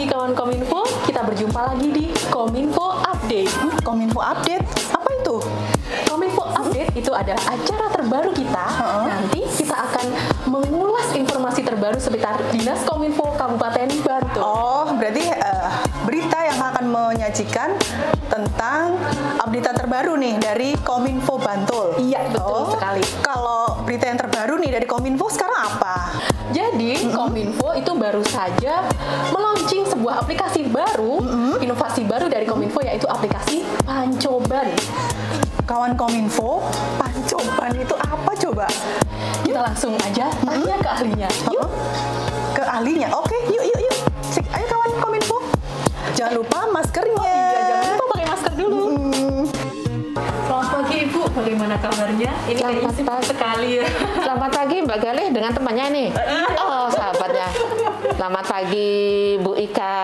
pagi kawan Kominfo, kita berjumpa lagi di Kominfo Update. Kominfo update, apa itu? Kominfo Update itu adalah acara terbaru kita. Heeh. Nanti kita akan mengulas informasi terbaru seputar Dinas Kominfo Kabupaten Bantul. Oh, berarti eh, berita yang akan menyajikan tentang update terbaru nih dari Kominfo Bantul. Iya, betul sekali. Kalau berita yang terbaru nih dari Kominfo sekarang apa? Jadi, Kominfo itu baru saja meluncing sebuah aplikasi baru, inovasi baru dari Kominfo yaitu aplikasi Pancoban. Kawan Kominfo, pancoban itu apa coba? Kita langsung aja tanya ke ahlinya. Yuk, Ke ahlinya. Oke, yuk yuk yuk. Cek, ayo kawan Kominfo. Jangan lupa maskernya. iya jangan bagaimana kabarnya? Ini kayaknya Selamat pagi. sekali ya. Selamat pagi Mbak Galih dengan temannya nih. Oh sahabatnya. Selamat pagi Bu Ika,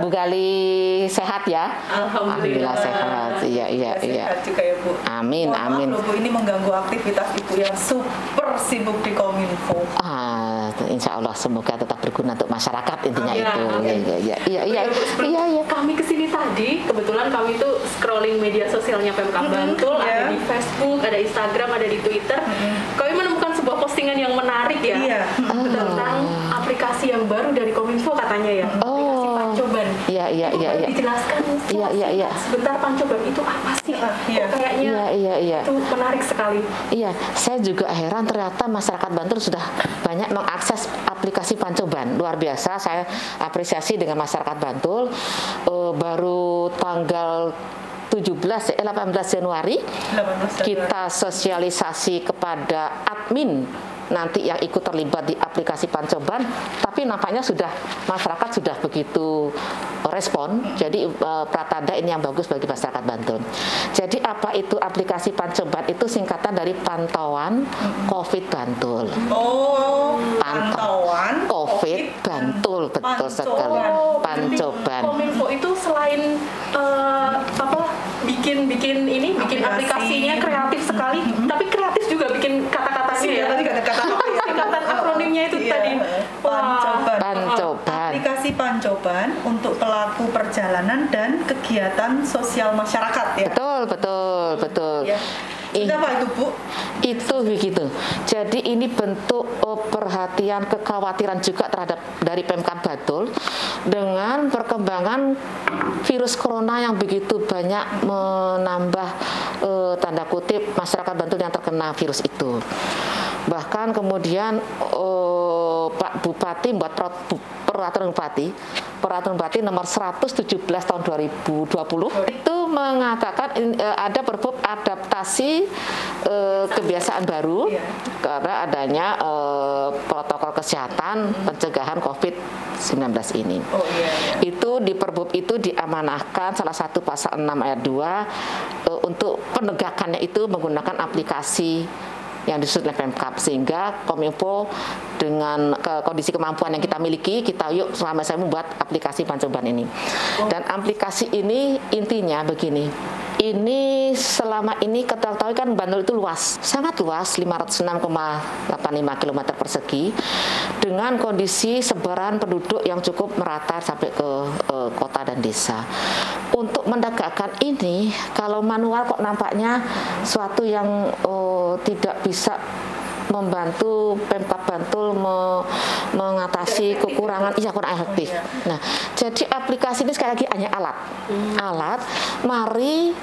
Bu Gali sehat ya? Alhamdulillah. sehat. Iya iya iya. Sehat juga ya Bu. Amin Mohon maaf amin. loh, Bu, ini mengganggu aktivitas Ibu yang super sibuk di Kominfo. Ah, insya Allah semoga tetap berguna untuk masyarakat intinya Iya, itu. amin. Iya iya iya iya iya Sebelum iya iya. Kami ke sini tadi, kebetulan kami itu scrolling media sosialnya Pemkab Bantul, ya. ada di Facebook, ada Instagram, ada di Twitter. Kami menemukan sebuah postingan yang menarik ya, Iya. tentang aplikasi yang baru dari Kominfo katanya ya, Oh. Iya iya iya iya. Dijelaskan Iya, iya, iya. sebentar Pancoban itu apa sih? Iya. Kok kayaknya Iya iya iya. itu menarik sekali. Iya, saya juga heran ternyata masyarakat Bantul sudah banyak mengakses aplikasi Pancoban. Luar biasa, saya apresiasi dengan masyarakat Bantul. Eh, baru tanggal 17 eh 18 Januari 18 Januari. kita sosialisasi kepada admin nanti yang ikut terlibat di aplikasi Pancoban tapi nampaknya sudah masyarakat sudah begitu respon. Jadi eh, pratanda ini yang bagus bagi masyarakat Bantul. Jadi apa itu aplikasi Pancoban? Itu singkatan dari pantauan COVID Bantul. Oh, Pantau. pantauan COVID Bantul betul sekali Oh, Pancoban berarti Kominfo itu selain eh, apa bikin bikin ini bikin Aplikasi. aplikasinya kreatif sekali, tapi kreatif juga bikin kata-katanya ya. Iya, tadi kata-kata apa ya? Singkatan akronimnya itu Iya, tadi. Pancoban. Pancoban Aplikasi pancoban untuk pelaku perjalanan dan kegiatan sosial masyarakat ya. betul betul betul Ya. Itu apa itu Bu? itu begitu. Jadi ini bentuk eh, perhatian kekhawatiran juga terhadap dari Pemkab Batul dengan perkembangan virus corona yang begitu banyak menambah eh, tanda kutip masyarakat Bantul yang terkena virus itu. Bahkan kemudian eh, Pak Bupati membuat perot- bu- peraturan bupati peraturan bupati nomor 117 tahun 2020 itu mengatakan eh, ada perbub adaptasi eh, kebiasaan baru Iya. karena adanya eh, protokol kesehatan pencegahan COVID-19 ini. Oh iya. Itu di perbub itu diamanahkan salah satu pasal 6 ayat 2 eh, untuk penegakannya itu menggunakan aplikasi yang disusun oleh Pemkap sehingga Kominfo dengan ke- kondisi kemampuan yang kita miliki kita yuk selama saya membuat aplikasi Pancoban ini dan aplikasi ini intinya begini ini selama ini kita ketahui kan Bantul itu luas sangat luas 506,85 km persegi dengan kondisi sebaran penduduk yang cukup merata sampai ke eh, kota dan desa. Untuk menegakkan ini kalau manual kok nampaknya suatu yang eh, tidak bisa membantu Pemkab Bantul me- mengatasi kekurangan iya kurang efektif. Nah, jadi aplikasi ini sekali lagi hanya alat. Alat mari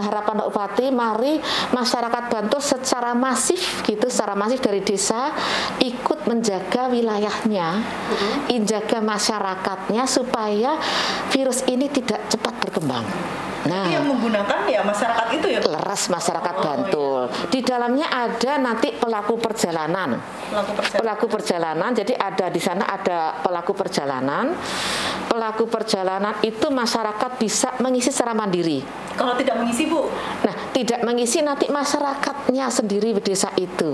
harapan Pak Bupati mari masyarakat Bantul secara masif gitu secara masif dari desa ikut menjaga wilayahnya menjaga masyarakatnya supaya virus ini tidak cepat berkembang nah Itu yang menggunakan ya masyarakat itu ya. leres masyarakat Oh, Bantul di dalamnya ada nanti pelaku perjalanan Pelaku perjalanan. pelaku perjalanan jadi ada di sana ada pelaku perjalanan pelaku perjalanan itu masyarakat bisa mengisi secara mandiri Kalau tidak mengisi Bu, Nah, tidak mengisi nanti masyarakatnya sendiri di desa itu.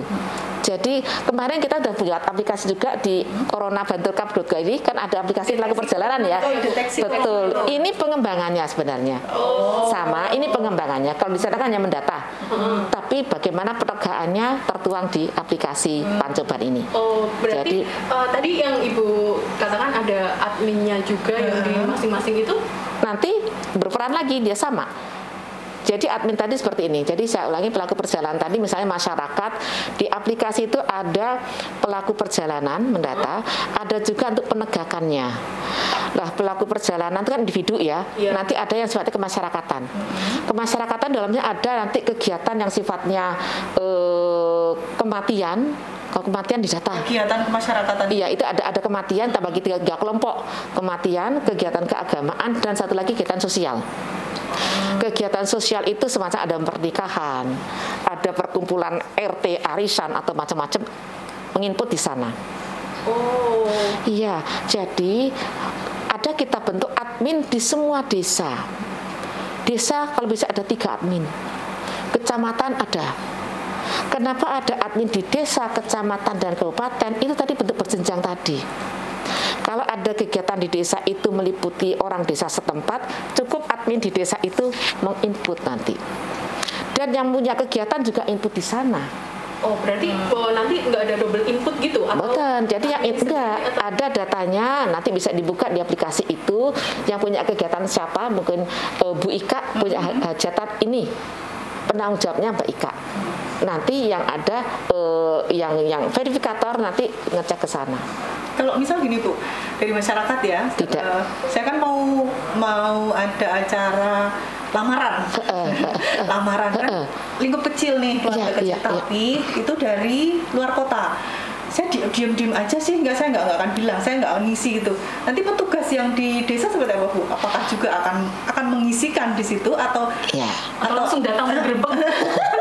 Jadi kemarin kita sudah buat aplikasi juga di Corona Bantul Cup ini kan ada aplikasi pelaku perjalanan ya. Oh, deteksi. Betul. Ini pengembangannya sebenarnya. Sama, ini pengembangannya. Kalau di sana kan hanya mendata. Tapi bagaimana penegakannya tertuang di aplikasi Pancoban ini. Oh, berarti Jadi- eh, tadi yang Ibu katakan ada adminnya juga yang di masing-masing itu nanti berperan lagi dia sama. Jadi admin tadi seperti ini. Jadi saya ulangi pelaku perjalanan tadi misalnya masyarakat di aplikasi itu ada pelaku perjalanan mendata, ada juga untuk penegakannya. Lah pelaku perjalanan itu kan individu ya. Iya. Nanti ada yang sifatnya kemasyarakatan. Kemasyarakatan dalamnya ada nanti kegiatan yang sifatnya eh, kematian. Kalau kematian di data. Kegiatan kemasyarakatan. Iya, itu ada ada kematian tak bagi tiga, tiga kelompok. Kematian, kegiatan keagamaan dan satu lagi kegiatan sosial. Kegiatan sosial itu semacam ada pernikahan, ada perkumpulan RT arisan atau macam-macam menginput di sana. oh Iya, jadi ada kita bentuk admin di semua desa. Desa kalau bisa ada tiga admin. Kecamatan ada. Kenapa ada admin di desa, kecamatan, dan kabupaten? Itu tadi bentuk berjenjang tadi. Kalau ada kegiatan di desa itu meliputi orang desa setempat, cukup admin di desa itu menginput nanti. Dan yang punya kegiatan juga input di sana. oh berarti oh, nanti nggak ada double input gitu atau Bukan, jadi yang itu enggak atau- ada datanya nanti bisa dibuka di aplikasi itu yang punya kegiatan siapa mungkin eh, Bu Ika punya ha- hajatan ini penanggung jawabnya Mbak Ika nanti yang ada eh, yang yang verifikator nanti ngecek ke sana Kalau misal gini Bu, dari masyarakat ya, Tidak. eh, saya kan mau mau ada acara lamaran, lamaran kan Heeh. lingkup kecil nih keluarga Iya, kecil, iya, iya. tapi itu dari luar kota. Saya di- diem-diem aja sih, nggak saya nggak nggak akan bilang, saya nggak ngisi gitu. Nanti petugas yang di desa seperti apa Bu? Apakah juga akan akan mengisikan di situ atau ya atau langsung datang bergerbek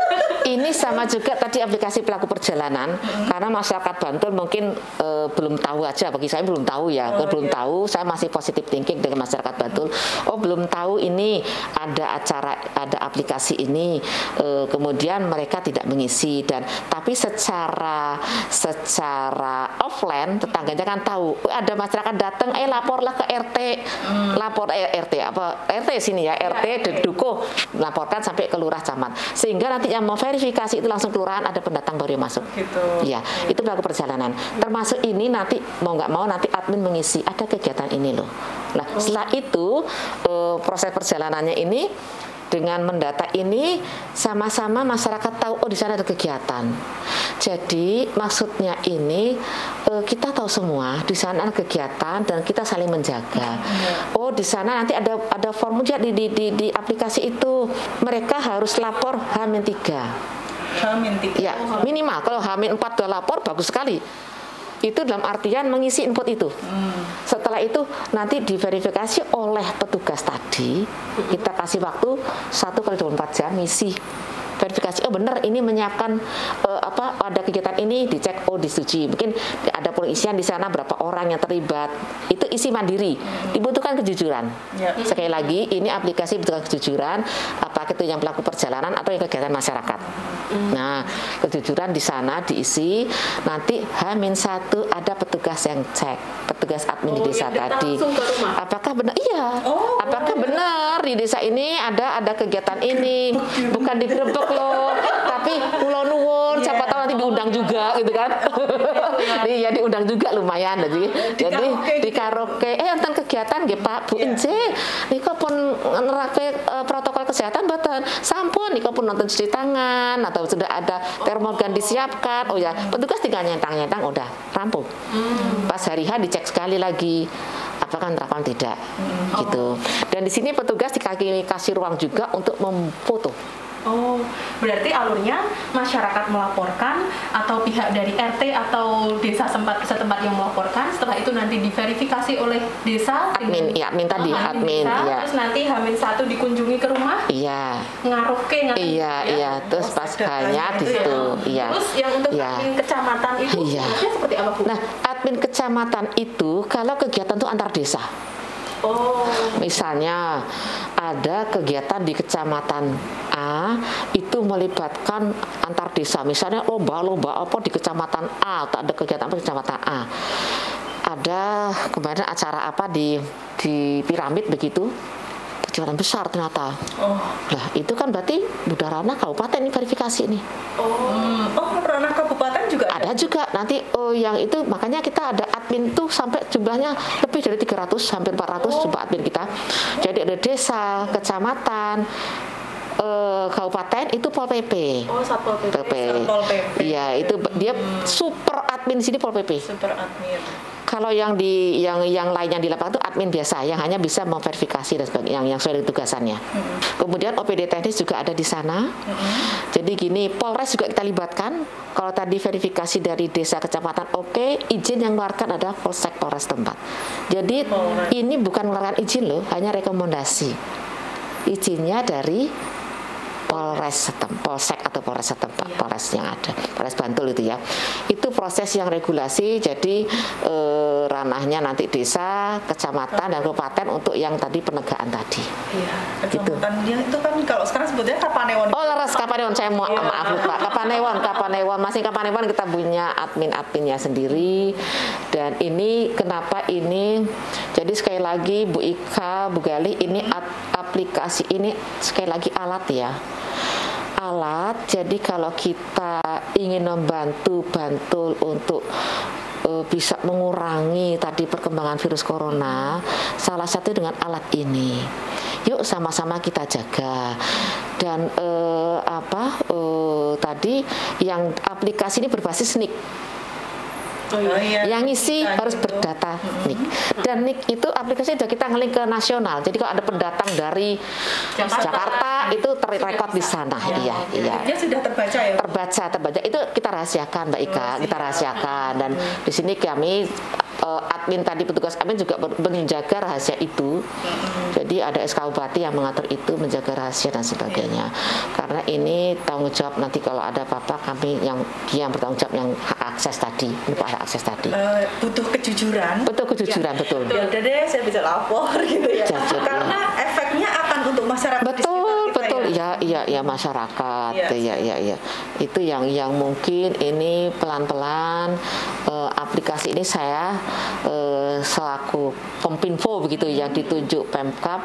ini sama juga tadi aplikasi pelaku perjalanan. Karena masyarakat Bantul mungkin eh, belum tahu aja. Bagi saya belum tahu ya. Oh, belum iya. tahu. Saya masih positif thinking dengan masyarakat Bantul. Oh belum tahu ini ada acara ada aplikasi ini Eh, kemudian mereka tidak mengisi. Dan tapi secara secara offline tetangganya kan tahu. "Oh, ada masyarakat datang eh laporlah ke RT lapor eh, RT apa? RT sini ya RT Dukuh laporkan sampai ke lurah camat. Sehingga nanti yang mau verifikasi itu langsung kelurahan ada pendatang baru yang masuk gitu? Iya, itu pelaku perjalanan. Termasuk ini nanti mau nggak mau nanti admin mengisi ada kegiatan ini loh. Nah, setelah itu eh, proses perjalanannya ini dengan mendata ini sama-sama masyarakat tahu oh di sana ada kegiatan. Jadi maksudnya ini eh, kita tahu semua di sana ada kegiatan dan kita saling menjaga. Oh di sana nanti ada ada formulir di, di, di, di aplikasi itu mereka harus lapor H-3. Amin tiga. Ya, minimal kalau Hamin 4 udah lapor bagus sekali. Itu dalam artian mengisi input itu. Setelah itu nanti diverifikasi oleh petugas tadi. Kita kasih waktu 1 kali 24 jam misi verifikasi oh benar ini menyiapkan eh, apa ada kegiatan ini dicek oh disetujui mungkin ada pengisian di sana berapa orang yang terlibat itu isi mandiri dibutuhkan kejujuran Ya. sekali lagi ini aplikasi butuhkan kejujuran apakah itu yang pelaku perjalanan atau yang kegiatan masyarakat. Nah kejujuran di sana diisi nanti H-1 ada petugas yang cek petugas admin di Oh, desa yang datang tadi. apakah benar? Iya. Oh, apakah benar di desa ini ada ada kegiatan ini? Bukan digerebek loh tapi pulau nuwun siapa Iya. tahu nanti diundang juga gitu kan? Iya. Diundang juga lumayan jadi jadi karaoke di gitu. karaoke eh enten kegiatan nggih Pak? Bu Iya. Ince niku pun nerapke eh, protokol kesehatan mboten? Sampun niku pun nonton cuci tangan atau sudah ada termogan disiapkan. Oh ya petugas tinggal nyentang-nyentang udah rampung. Pas hari H dicek sekali lagi apakah nerapkan tidak? Gitu. Dan di sini petugas dikasih kasih ruang juga untuk memfoto Oh, berarti alurnya masyarakat melaporkan atau pihak dari RT atau desa sempat setempat yang melaporkan. Setelah itu nanti diverifikasi oleh desa. Admin, iya, admin tadi, Oh, admin, desa, iya. Terus nanti Hamin satu dikunjungi ke rumah, iya ngaruh ke ngaruh iya ya. iya terus Oh, pas datanya hanya di itu ya. situ iya Terus yang untuk Iya. admin kecamatan itu Iya. seperti apa Bu? Nah, admin kecamatan itu kalau kegiatan itu antar desa. oh, Misalnya ada kegiatan di kecamatan A itu melibatkan antar desa. Misalnya lomba-lomba apa di kecamatan A, tak ada kegiatan apa di kecamatan A. Ada kemarin acara apa di di piramid begitu. Kegiatan besar ternyata. Oh, Lah, itu kan berarti Budarana kabupaten ini verifikasi ini. oh, hmm. oh ranah kabupaten juga nanti oh yang itu makanya kita ada admin tuh sampai jumlahnya lebih dari 300 hampir 400 jumlah admin kita. Jadi ada desa, kecamatan, eh, kabupaten itu Pol PP. Oh, Satpol PP. PP. Satpol PP. Iya, itu dia super admin di sini Pol PP. super admin Kalau yang di yang yang lain yang di lapangan itu admin biasa yang hanya bisa memverifikasi dan sebagainya yang yang sesuai dengan tugasannya. Kemudian OPD teknis juga ada di sana. Jadi gini, Polres juga kita libatkan. Kalau tadi verifikasi dari desa kecamatan oke, izin yang mengeluarkan adalah Polsek Polres tempat. Jadi Polres. ini bukan mengeluarkan izin loh, hanya rekomendasi. Izinnya dari Polres setem, Polsek atau Polres setempat, Polres yang ada, Polres Bantul itu ya. Itu proses yang regulasi, jadi eh, ranahnya nanti desa, kecamatan dan kabupaten untuk yang tadi penegakan tadi. iya Gitu. itu kan kalau sekarang sebutnya Kapanewon. Oh leres Kapanewon. Saya mau maaf lupa. Kapanewon Kapanewon. Masih Kapanewon kita punya admin adminnya sendiri. Dan ini kenapa ini? Jadi sekali lagi Bu Ika Bu Galih ini ap- aplikasi ini sekali lagi alat ya alat. Jadi kalau kita ingin membantu bantul untuk eh, bisa mengurangi tadi perkembangan virus corona salah satu dengan alat ini. Yuk sama-sama kita jaga. Dan eh, apa eh, tadi yang aplikasi ini berbasis NIK Oh, iya. yang ngisi Bisa harus berdata NIK dan NIK itu aplikasi sudah kita ngeling ke nasional. Jadi kalau ada pendatang dari Jakarta. Jakarta, itu terrekod di sana. Iya iya dia sudah terbaca ya? Terbaca terbaca. Itu kita rahasiakan mbak Ika. Kita rahasiakan. Dan di sini kami eh, admin tadi petugas admin juga menjaga rahasia itu. Jadi ada SK Bupati yang mengatur itu menjaga rahasia dan sebagainya. Karena ini tanggung jawab nanti kalau ada apa-apa kami yang yang bertanggung jawab yang hak akses tadi lupa hak akses tadi. Eh, butuh kejujuran. Betul kejujuran betul. Ya udah deh saya bisa lapor gitu ya. Jujur, karena efeknya akan untuk masyarakat betul ya. ya iya ya masyarakat Iya. ya ya ya itu yang yang mungkin ini pelan pelan aplikasi ini saya eh, selaku Pempinfo begitu yang ditunjuk Pemkap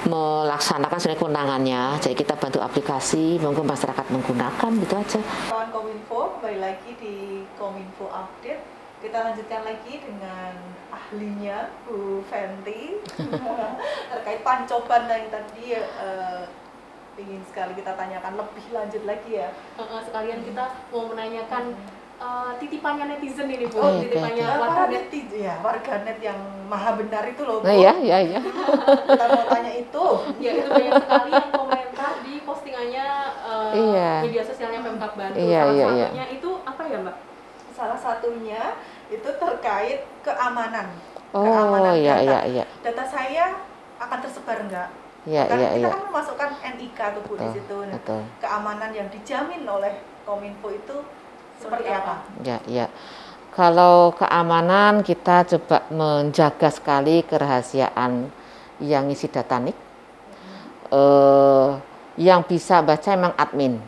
melaksanakan sebenarnya kewenangannya jadi kita bantu aplikasi monggo masyarakat menggunakan gitu aja Kawan Kominfo kembali lagi di Kominfo Update. Kita lanjutkan lagi dengan ahlinya Bu Fenty terkait pancoban yang tadi eh, ingin sekali kita tanyakan lebih lanjut lagi ya. Eh, sekalian kita mau menanyakan eh, titipannya netizen ini Bu, Oh, iya, titipannya warganet. para netizen ya warganet yang maha benar itu loh. Bu. nah ya ya ya Kita mau tanya itu. Ya itu banyak sekali yang komentar di postingannya eh, Iya. media sosialnya Pemkap Bantul. Iya, Salah iya, iya. satunya itu apa ya Mbak? Salah satunya itu terkait keamanan. oh keamanan ya data. ya ya Data saya akan tersebar enggak? Ya Karena ya kita ya kan memasukkan NIK tuh Bu di situ. Nah, betul keamanan yang dijamin oleh Kominfo itu seperti apa? Ya, ya. Kalau keamanan kita coba menjaga sekali kerahasiaan yang isi data NIK. Eh, yang bisa baca emang admin.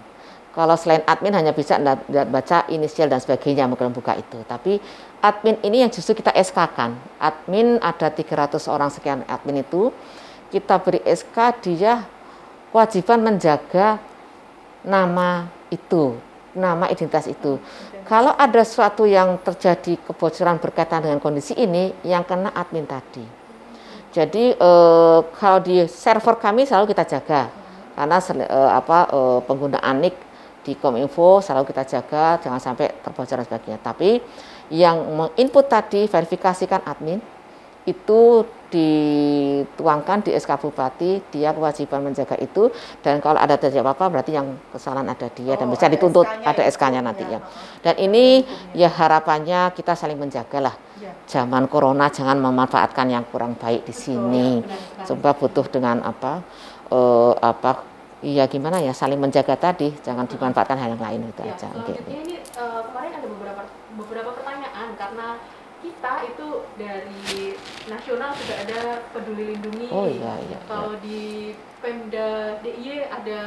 Kalau selain admin hanya bisa baca inisial dan sebagainya mungkin buka itu. Tapi admin ini yang justru kita SK-kan. Admin ada 300 orang sekian admin itu kita beri SK dia kewajiban menjaga nama itu, nama identitas itu. Kalau ada sesuatu yang terjadi kebocoran berkaitan dengan kondisi ini, yang kena admin tadi. Jadi eh, kalau di server kami selalu kita jaga, karena eh, apa eh, penggunaan NIK di Kominfo selalu kita jaga, jangan sampai terbocor dan sebagainya. Tapi yang menginput tadi verifikasikan admin itu dituangkan di SK Bupati, dia kewajiban menjaga itu dan kalau ada terjadi apa-apa berarti yang kesalahan ada dia dan Oh, bisa ada dituntut ada SK-nya nanti ya. ya. Dan ini ya harapannya kita saling menjaga lah. Ya. Zaman corona jangan memanfaatkan yang kurang baik di sini. sekali. Coba butuh dengan apa eh, apa Iya gimana ya saling menjaga tadi, jangan dimanfaatkan hal yang lain itu Ya, aja. Oke. selanjutnya ini eh, kemarin ada beberapa beberapa kita itu dari nasional sudah ada peduli lindungi. Oh, iya, iya, Kalau di Pemda DIY ada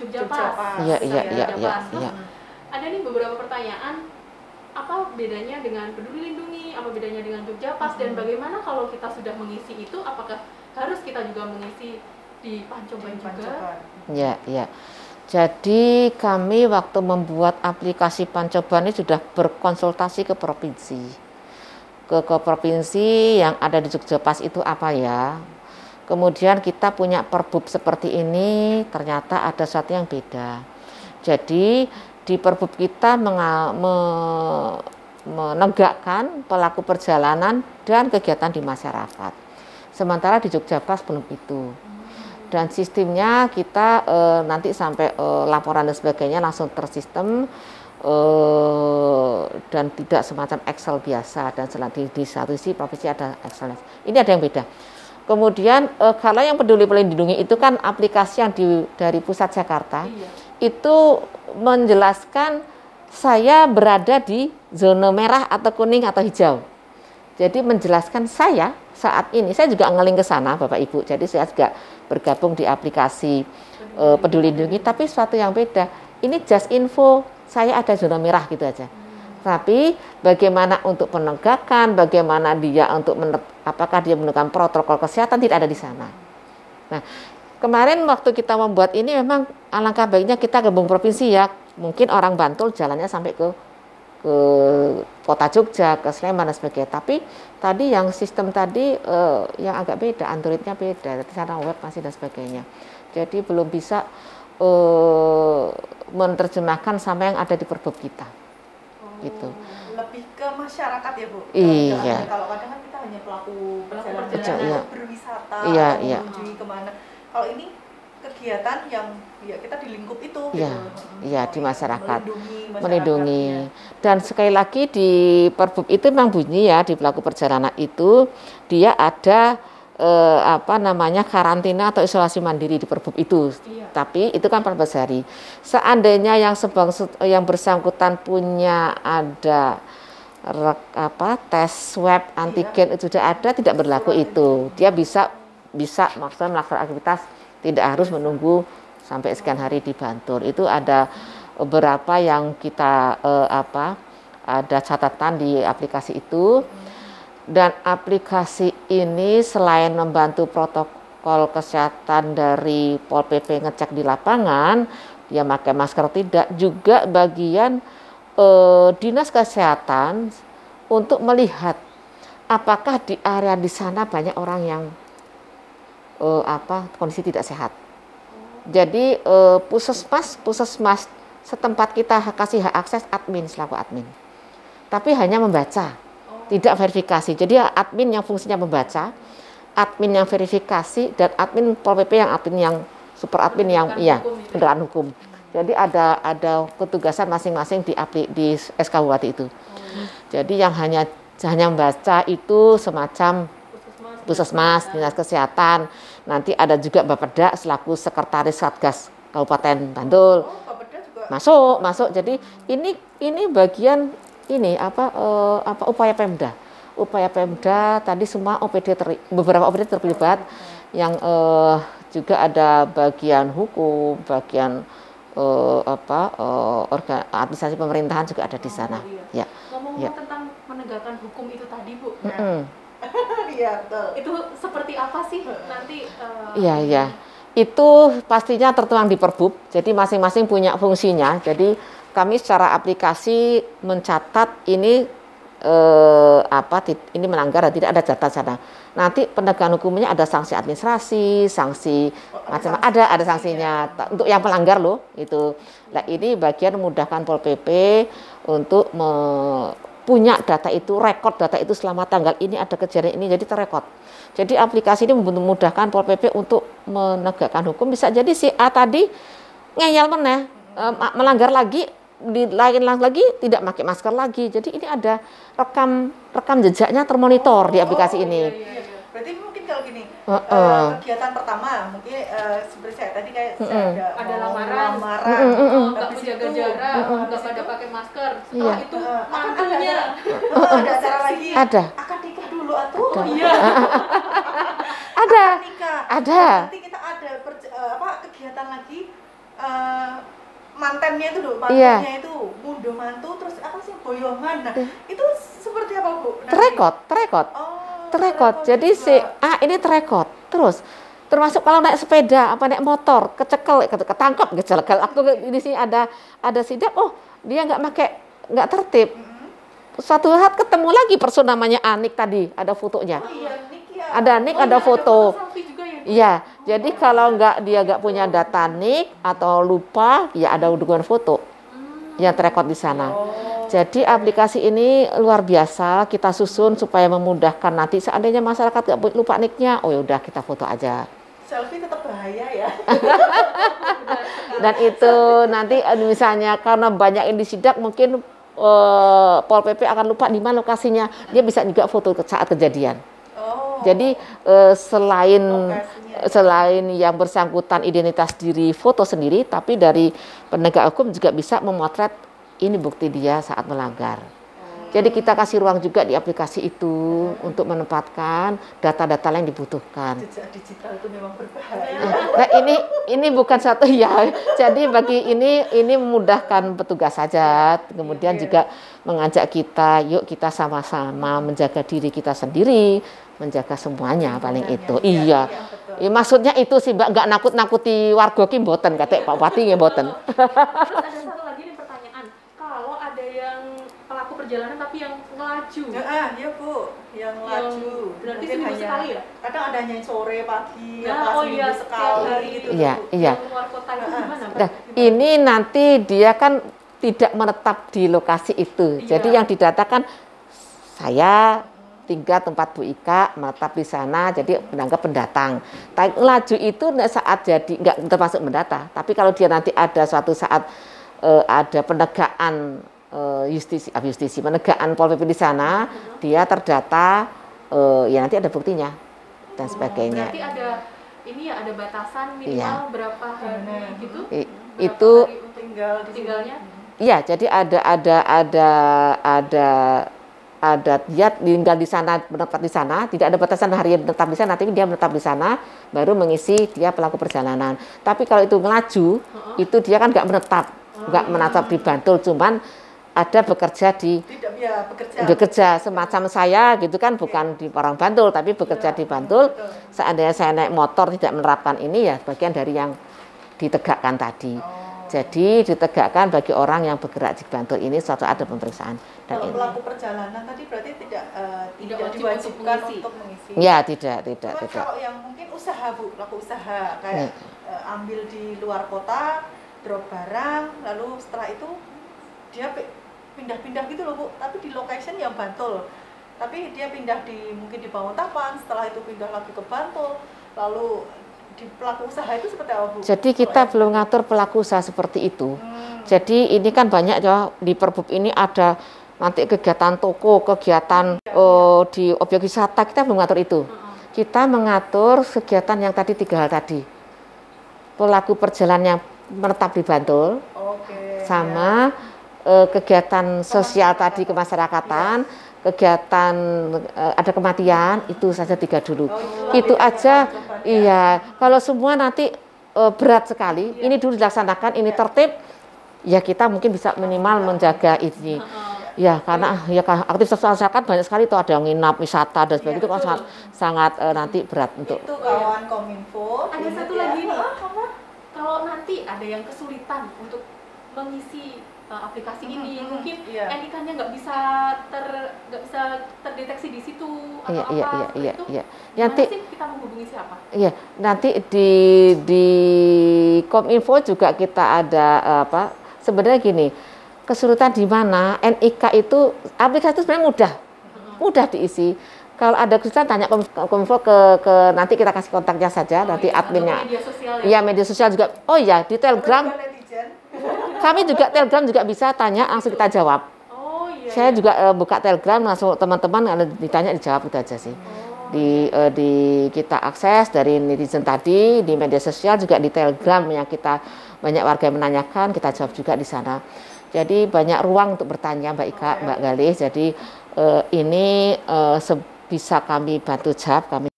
Jogja Jogja Pas. Pas. Iya iya iya iya Pas. iya. Ada nih beberapa pertanyaan apa bedanya dengan peduli lindungi, apa bedanya dengan Jogja Pas dan bagaimana kalau kita sudah mengisi itu apakah harus kita juga mengisi di Pancoban juga? Pancoban. Ya, ya. Jadi kami waktu membuat aplikasi Pancoban ini sudah berkonsultasi ke provinsi. Ke, ke provinsi yang ada di Jogja Pas itu apa ya? Kemudian kita punya perbub seperti ini, ternyata ada sesuatu yang beda. Jadi di perbub kita menga, me, menegakkan pelaku perjalanan dan kegiatan di masyarakat. Sementara di Jogja Pas belum itu dan sistemnya kita e, nanti sampai e, laporan dan sebagainya langsung tersistem e, dan tidak semacam Excel biasa dan di, di satu sisi provinsi ada Excel. Ini ada yang beda. Kemudian e, kalau yang peduli pelindungi itu kan aplikasi yang di, dari pusat Jakarta iya. itu menjelaskan saya berada di zona merah atau kuning atau hijau. Jadi menjelaskan saya saat ini, saya juga ngeling ke sana Bapak Ibu. Jadi saya juga bergabung di aplikasi uh, Peduli Lindungi, tapi suatu yang beda. Ini just info, saya ada zona merah gitu aja. Tapi bagaimana untuk penegakan, bagaimana dia untuk mener, apakah dia menggunakan protokol kesehatan tidak ada di sana. Nah, kemarin waktu kita membuat ini memang alangkah baiknya kita gabung provinsi ya. Mungkin orang Bantul jalannya sampai ke ke kota Jogja, ke Sleman dan sebagainya. Tapi tadi yang sistem tadi uh, yang agak beda, Androidnya beda, cara web masih dan sebagainya. Jadi belum bisa uh, menerjemahkan sama yang ada di perbub kita. Oh, gitu. Lebih ke masyarakat ya bu. Iya. Kalau kadang kan kita hanya pelaku perjalanan iya. berwisata, iya, iya. ke mana. Kalau ini kegiatan yang ya kita di lingkup itu ya, gitu. ya di masyarakat melindungi, dan sekali lagi di perbub itu memang bunyi ya di pelaku perjalanan itu dia ada eh, apa namanya karantina atau isolasi mandiri di perbub itu iya. tapi itu kan 14 hari seandainya yang sebang yang bersangkutan punya ada rek, apa tes swab antigen iya. itu sudah ada tidak berlaku itu dia bisa bisa maksudnya melakukan aktivitas tidak harus menunggu sampai sekian hari di Bantul. Itu ada beberapa yang kita eh, apa ada catatan di aplikasi itu dan aplikasi ini selain membantu protokol kesehatan dari Pol PP ngecek di lapangan dia pakai masker tidak juga bagian eh, dinas kesehatan untuk melihat apakah di area di sana banyak orang yang uh, apa kondisi tidak sehat. Jadi uh, puskesmas puskesmas setempat kita kasih hak akses admin selaku admin. Tapi hanya membaca, tidak verifikasi. Jadi admin yang fungsinya membaca, admin yang verifikasi dan admin Pol PP yang admin yang super admin yang iya penegakan hukum. Jadi ada ada petugasan masing-masing di di SKWati itu. Jadi yang hanya hanya membaca itu semacam puskesmas, dinas kesehatan. Nanti ada juga Bapeda selaku sekretaris Satgas Kabupaten Bantul. Oh, masuk, masuk. Jadi ini ini bagian ini apa uh, apa upaya Pemda. Upaya Pemda tadi semua OPD ter, beberapa OPD terlibat yang uh, juga ada bagian hukum, bagian uh, apa uh, organ administrasi pemerintahan juga ada di sana. Oh, iya. Ya. Ngomong-ngomong ya. tentang penegakan hukum itu tadi, Bu. Mm -hmm. Iya, Itu seperti apa sih nanti? Uh, iya, iya. Itu pastinya tertuang di Perbub. Jadi masing-masing punya fungsinya. Jadi kami secara aplikasi mencatat ini eh, apa ini melanggar dan tidak ada data sana. Nanti penegakan hukumnya ada sanksi administrasi, sanksi oh, macam ada ada sanksinya ya. untuk yang pelanggar loh itu. Nah ini bagian memudahkan Pol PP untuk me, punya data itu, rekod data itu selama tanggal ini ada kejadian ini jadi terrekod. Jadi aplikasi ini memudahkan Pol PP untuk menegakkan hukum. Bisa jadi si A tadi ngeyel meneh, melanggar lagi di lain lagi tidak pakai masker lagi. Jadi ini ada rekam rekam jejaknya termonitor oh, di aplikasi oh, ini. Iya, iya, iya. Berarti mungkin kalau gini, uh, uh. Uh, kegiatan pertama mungkin uh, seperti saya tadi kayak uh, saya ada, ada lamaran, lamaran uh, uh, uh, nggak bisa jaga jarak, nggak pada pakai masker. Setelah iya. itu uh, mantunya ada, uh, ada acara lagi. Ada. Akan nikah dulu atau? Ada. Iya. ada. Akan nikah. Ada. Nanti kita ada per, uh, apa kegiatan lagi. Uh, mantannya itu loh, iya. mantannya yeah. itu mundo mantu terus apa sih boyongan. Nah, itu seperti apa, Bu? Terekot, terekot. Oh terekod. Jadi si A ini terekod. Terus termasuk kalau naik sepeda apa naik motor kecekel ketangkap kecekel waktu ini sih ada ada sidak oh dia nggak pakai nggak tertib suatu saat ketemu lagi person namanya Anik tadi ada fotonya Oh iya, Nick ya. ada Nik Oh, ada iya, foto juga ya. Iya, jadi kalau nggak dia nggak punya data nik atau lupa, ya ada dukungan foto yang terekod di sana. Jadi aplikasi ini luar biasa kita susun supaya memudahkan nanti seandainya masyarakat nggak lupa niknya, oh ya udah kita foto aja. Selfie tetap bahaya ya. Dan itu nanti misalnya karena banyak yang disidak mungkin eh, Pol PP akan lupa di mana lokasinya, dia bisa juga foto ke saat kejadian. Oh. Jadi eh, selain Lokasinya. selain yang bersangkutan identitas diri foto sendiri, tapi dari penegak hukum juga bisa memotret ini bukti dia saat melanggar. Jadi kita kasih ruang juga di aplikasi itu untuk menempatkan data-data yang dibutuhkan. jejak digital itu memang berbahaya. Nah ini ini bukan satu ya. Jadi bagi ini ini memudahkan petugas saja. Kemudian juga mengajak kita, yuk kita sama-sama menjaga diri kita sendiri, menjaga semuanya paling itu. Iya, Iya. iya. Ya, maksudnya itu sih Mbak nggak nakut-nakuti warga ki mboten kata Pak Bupati nggih mboten. Terus ada satu lagi nih pertanyaan. Kalau ada yang pelaku perjalanan tapi yang ngelaju, Ya, ah, iya Bu, yang laju. berarti Mungkin seminggu hanya- sekali ya? Kadang ada yang sore pagi, Nah, apa oh seminggu iya, setiap sekali hari. gitu. Iya, iya. yang luar kota itu Ah, gimana? Mbak? Nah, Gimana? ini nanti dia kan tidak menetap di lokasi itu. Iya. Jadi yang didatakan saya tinggal tempat Bu Ika menetap di sana jadi menanggap pendatang. Tapi laju itu saat jadi nggak termasuk mendata. Tapi kalau dia nanti ada suatu saat eh, ada penegakan eh, justisi, ah, justisi, penegakan Pol PP di sana, dia terdata, eh, ya nanti ada buktinya dan sebagainya. Berarti ada ini ya ada batasan minimal Iya. berapa hari gitu? I- Berapa itu hari Tinggal di tinggalnya? Iya, jadi ada ada ada ada ada dia tinggal di sana menetap di sana, tidak ada batasan hari yang menetap di sana, tapi dia menetap di sana baru mengisi dia pelaku perjalanan. Tapi kalau itu ngelaju, itu dia kan nggak menetap, nggak menetap di Bantul, cuman ada bekerja di Tidak ya bekerja. bekerja semacam saya gitu kan bukan di orang Bantul tapi bekerja di Bantul. Seandainya saya naik motor tidak menerapkan ini ya bagian dari yang ditegakkan tadi. Jadi ditegakkan bagi orang yang bergerak di Bantul ini suatu ada pemeriksaan dan Kalau ini. pelaku perjalanan tadi berarti tidak eh, Tidak tidak wajib diwajibkan untuk mengisi. untuk mengisi. Ya tidak tidak Cuma tidak. kalau yang mungkin usaha bu, pelaku usaha Ya. kayak eh, ambil di luar kota, drop barang, lalu setelah itu dia pi- pindah-pindah gitu loh bu, tapi di location yang Bantul. Tapi dia pindah di mungkin di Banguntapan, setelah itu pindah lagi ke Bantul, lalu di pelaku usaha itu seperti apa bu? Jadi kita belum ngatur pelaku usaha seperti itu. Hmm. Jadi ini kan banyak ya di Perbub ini ada nanti kegiatan toko, kegiatan eh, di objek wisata kita belum ngatur itu. Kita mengatur kegiatan yang tadi tiga hal tadi. Pelaku perjalanan yang menetap di Bantul, Oke. sama eh, kegiatan sosial tadi kemasyarakatan, kegiatan eh, ada kematian itu saja tiga dulu. Oh, itu aja, beban-beban, iya. Kalau semua nanti eh, berat sekali, ini dulu dilaksanakan, ini tertib, ya kita mungkin bisa minimal menjaga ini. Ya, karena ya ka- aktivitas masyarakat banyak sekali tuh ada yang nginap, wisata dan sebagainya itu kan sangat sangat eh, nanti berat untuk Itu kawan Kominfo. Ada satu ya. lagi nih. Apa? Kalau nanti ada yang kesulitan untuk mengisi uh, aplikasi ini, Mhm, mungkin iya. NIK-nya nggak bisa ter nggak bisa terdeteksi di situ atau Iya, apa iya, iya, iya, itu. Gimana Nanti sih kita menghubungi siapa? Iya, nanti di di Kominfo juga kita ada eh, apa? Sebenarnya gini, kesulitan di mana NIK itu aplikasi itu sebenarnya mudah, mudah diisi. Kalau ada kesulitan tanya Kom- Kominfo ke, ke nanti kita kasih kontaknya saja, Oh, nanti iya, adminnya. media sosial ya. Iya media sosial juga. Oh iya di Telegram. Kami juga Telegram juga bisa tanya langsung kita jawab. Oh iya. Saya iya. juga eh, buka Telegram langsung teman-teman kalau ditanya dijawab itu aja sih. Di eh, di kita akses dari netizen tadi di media sosial juga di Telegram yang kita banyak warga yang menanyakan kita jawab juga di sana. Jadi banyak ruang untuk bertanya Mbak Ika, Mbak Galih. Jadi eh, ini se- bisa kami bantu jawab kami.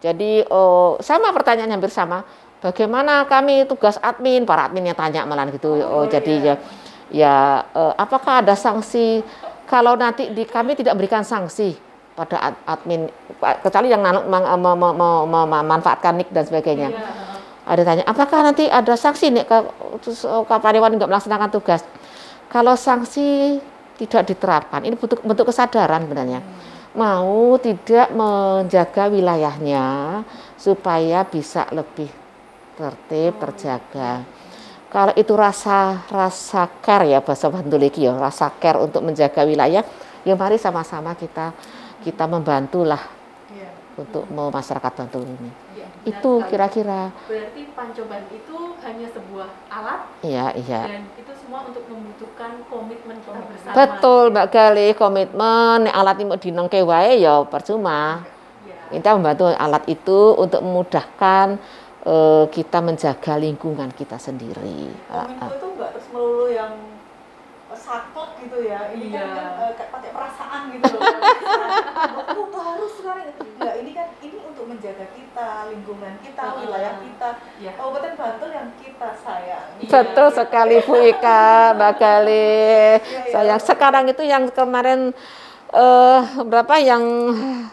Jadi oh, sama pertanyaan hampir sama. Bagaimana kami tugas admin, para admin yang tanya malah gitu. Oh, jadi ya ya eh, apakah ada sanksi kalau nanti di kami tidak berikan sanksi pada ad- admin kecuali yang nanu- meng- mem- mem- mem- mem- memanfaatkan nik dan sebagainya. Iya. Ada tanya, apakah nanti ada sanksi nih ke terus, oh, karyawan nggak melaksanakan tugas? Kalau sanksi tidak diterapkan, ini bentuk bentuk kesadaran sebenarnya. Mau tidak menjaga wilayahnya supaya bisa lebih tertib, terjaga. Kalau itu rasa rasa care ya bahasa Bantul iki ya, rasa care untuk menjaga wilayah, ya mari sama-sama kita kita membantulah Iya. untuk mau masyarakat Bantul ini. Iya, benar Itu kira-kira. Berarti pancoban itu hanya sebuah alat Iya, iya. dan itu semua untuk membutuhkan komitmen kita bersama. Betul Mbak Gali, komitmen nek alat ini mau dinengke wae ya percuma. Iya. Kita membantu alat itu untuk memudahkan eh, kita menjaga lingkungan kita sendiri. Ah, Kominfo ah. itu nggak terus melulu yang saklek gitu ya ini Iya. kan, kan eh, kayak pakai perasaan gitu loh oh harus sekarang nggak ini kan ini untuk menjaga kita lingkungan kita Heeh. wilayah kita Iya. Kabupaten Bantul yang kita sayang Iya. Betul sekali Bu Ika, Mbak Gali. iya. Sayang sekarang itu yang kemarin eh berapa yang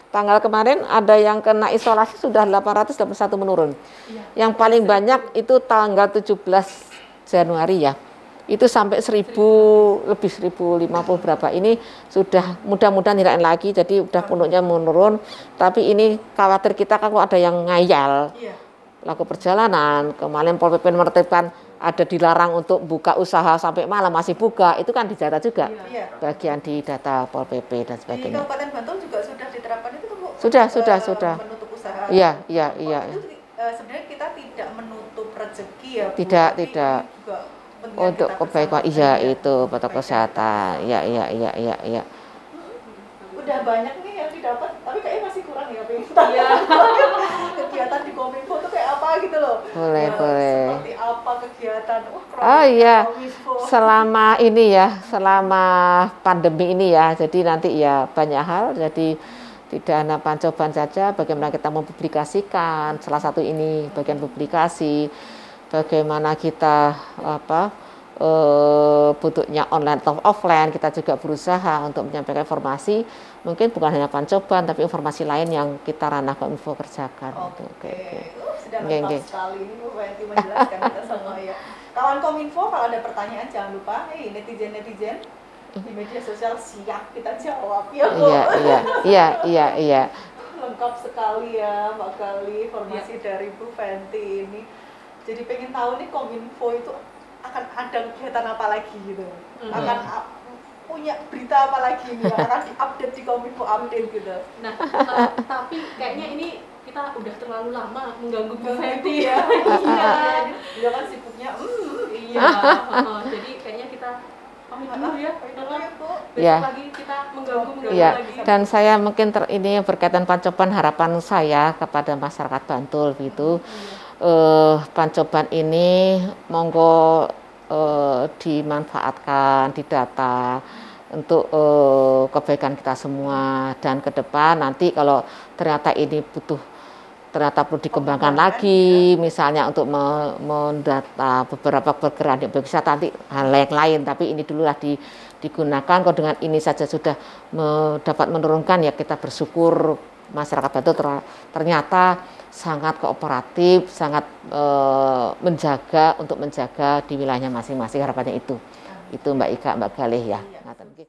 tanggal kemarin ada yang kena isolasi sudah 881 menurun. Iya. Yang paling banyak itu tanggal 17 Januari ya. Itu sampai 1000 lebih 1050 berapa. Ini sudah mudah-mudahan tidak lagi jadi udah penuhnya menurun. Tapi ini khawatir kita kalau ada yang ngayal iya laku perjalanan kemarin Pol PP menertibkan ada dilarang untuk buka usaha sampai malam masih buka itu kan dijaga juga. Iya. Bagian di data Pol PP dan di sebagainya. Kabupaten Bantul juga sudah diterapkan itu Bu Sudah, Eh, sudah, sudah. menutup usaha. Iya iya Oh, iya. itu, eh, sebenarnya kita tidak menutup rezeki ya Bu, Tidak, tapi tidak. juga untuk kebaikan iya Iya, itu protokol kesehatan. Iya iya iya iya iya. Udah banyak yang didapat tapi kayaknya masih kurang ya pengen tahu Iya. kegiatan di Kominfo tuh kayak apa gitu loh Boleh, Ya, boleh. seperti apa kegiatan wah keren Oh, iya. Kominfo. selama ini ya selama pandemi ini ya jadi nanti ya banyak hal jadi tidak hanya pancoban saja bagaimana kita mempublikasikan salah satu ini bagian publikasi bagaimana kita apa eh, bentuknya online atau offline kita juga berusaha untuk menyampaikan informasi mungkin bukan hanya pancoban tapi informasi lain yang kita ranah info kerjakan Oke, Gitu. Oke, oke. Uh, sudah Oke, lengkap oke. sekali ini Bu Fenty menjelaskan kita semua ya. Kawan Kominfo kalau ada pertanyaan jangan lupa, hei netizen netizen di media sosial siap kita jawab ya Bu. iya iya iya iya iya Lengkap sekali ya Mbak Gali informasi Iya. dari Bu Fenty ini. Jadi pengen tahu nih Kominfo itu akan ada kegiatan apa lagi gitu, Mhm. akan ap- punya berita apa lagi nih yang akan diupdate di Kominfo update gitu. Nah, eh, tapi kayaknya ini kita udah terlalu lama mengganggu Bu Fenty ya. ya. Iya. Dia kan sibuknya. Hmm. Iya. heeh. Jadi kayaknya kita pamit dulu ya. Ya, Bu. Besok Iya. lagi kita mengganggu mengganggu Iya, lagi. dan saya mungkin ter, ini berkaitan pancoban harapan saya kepada masyarakat Bantul gitu. Eh, pancoban ini monggo eh, dimanfaatkan, didata untuk eh, kebaikan kita semua. Dan ke depan nanti kalau ternyata ini butuh ternyata perlu dikembangkan lagi misalnya untuk me- mendata beberapa pergerakan yang bisa nanti hal yang lain. Tapi ini dululah di, digunakan. Kalau dengan ini saja sudah me- dapat menurunkan ya kita bersyukur masyarakat Batu ter- ternyata sangat kooperatif sangat eh, menjaga untuk menjaga di wilayahnya masing-masing. Harapannya itu itu Mbak Ika Mbak Galih ya Iya. Nggih.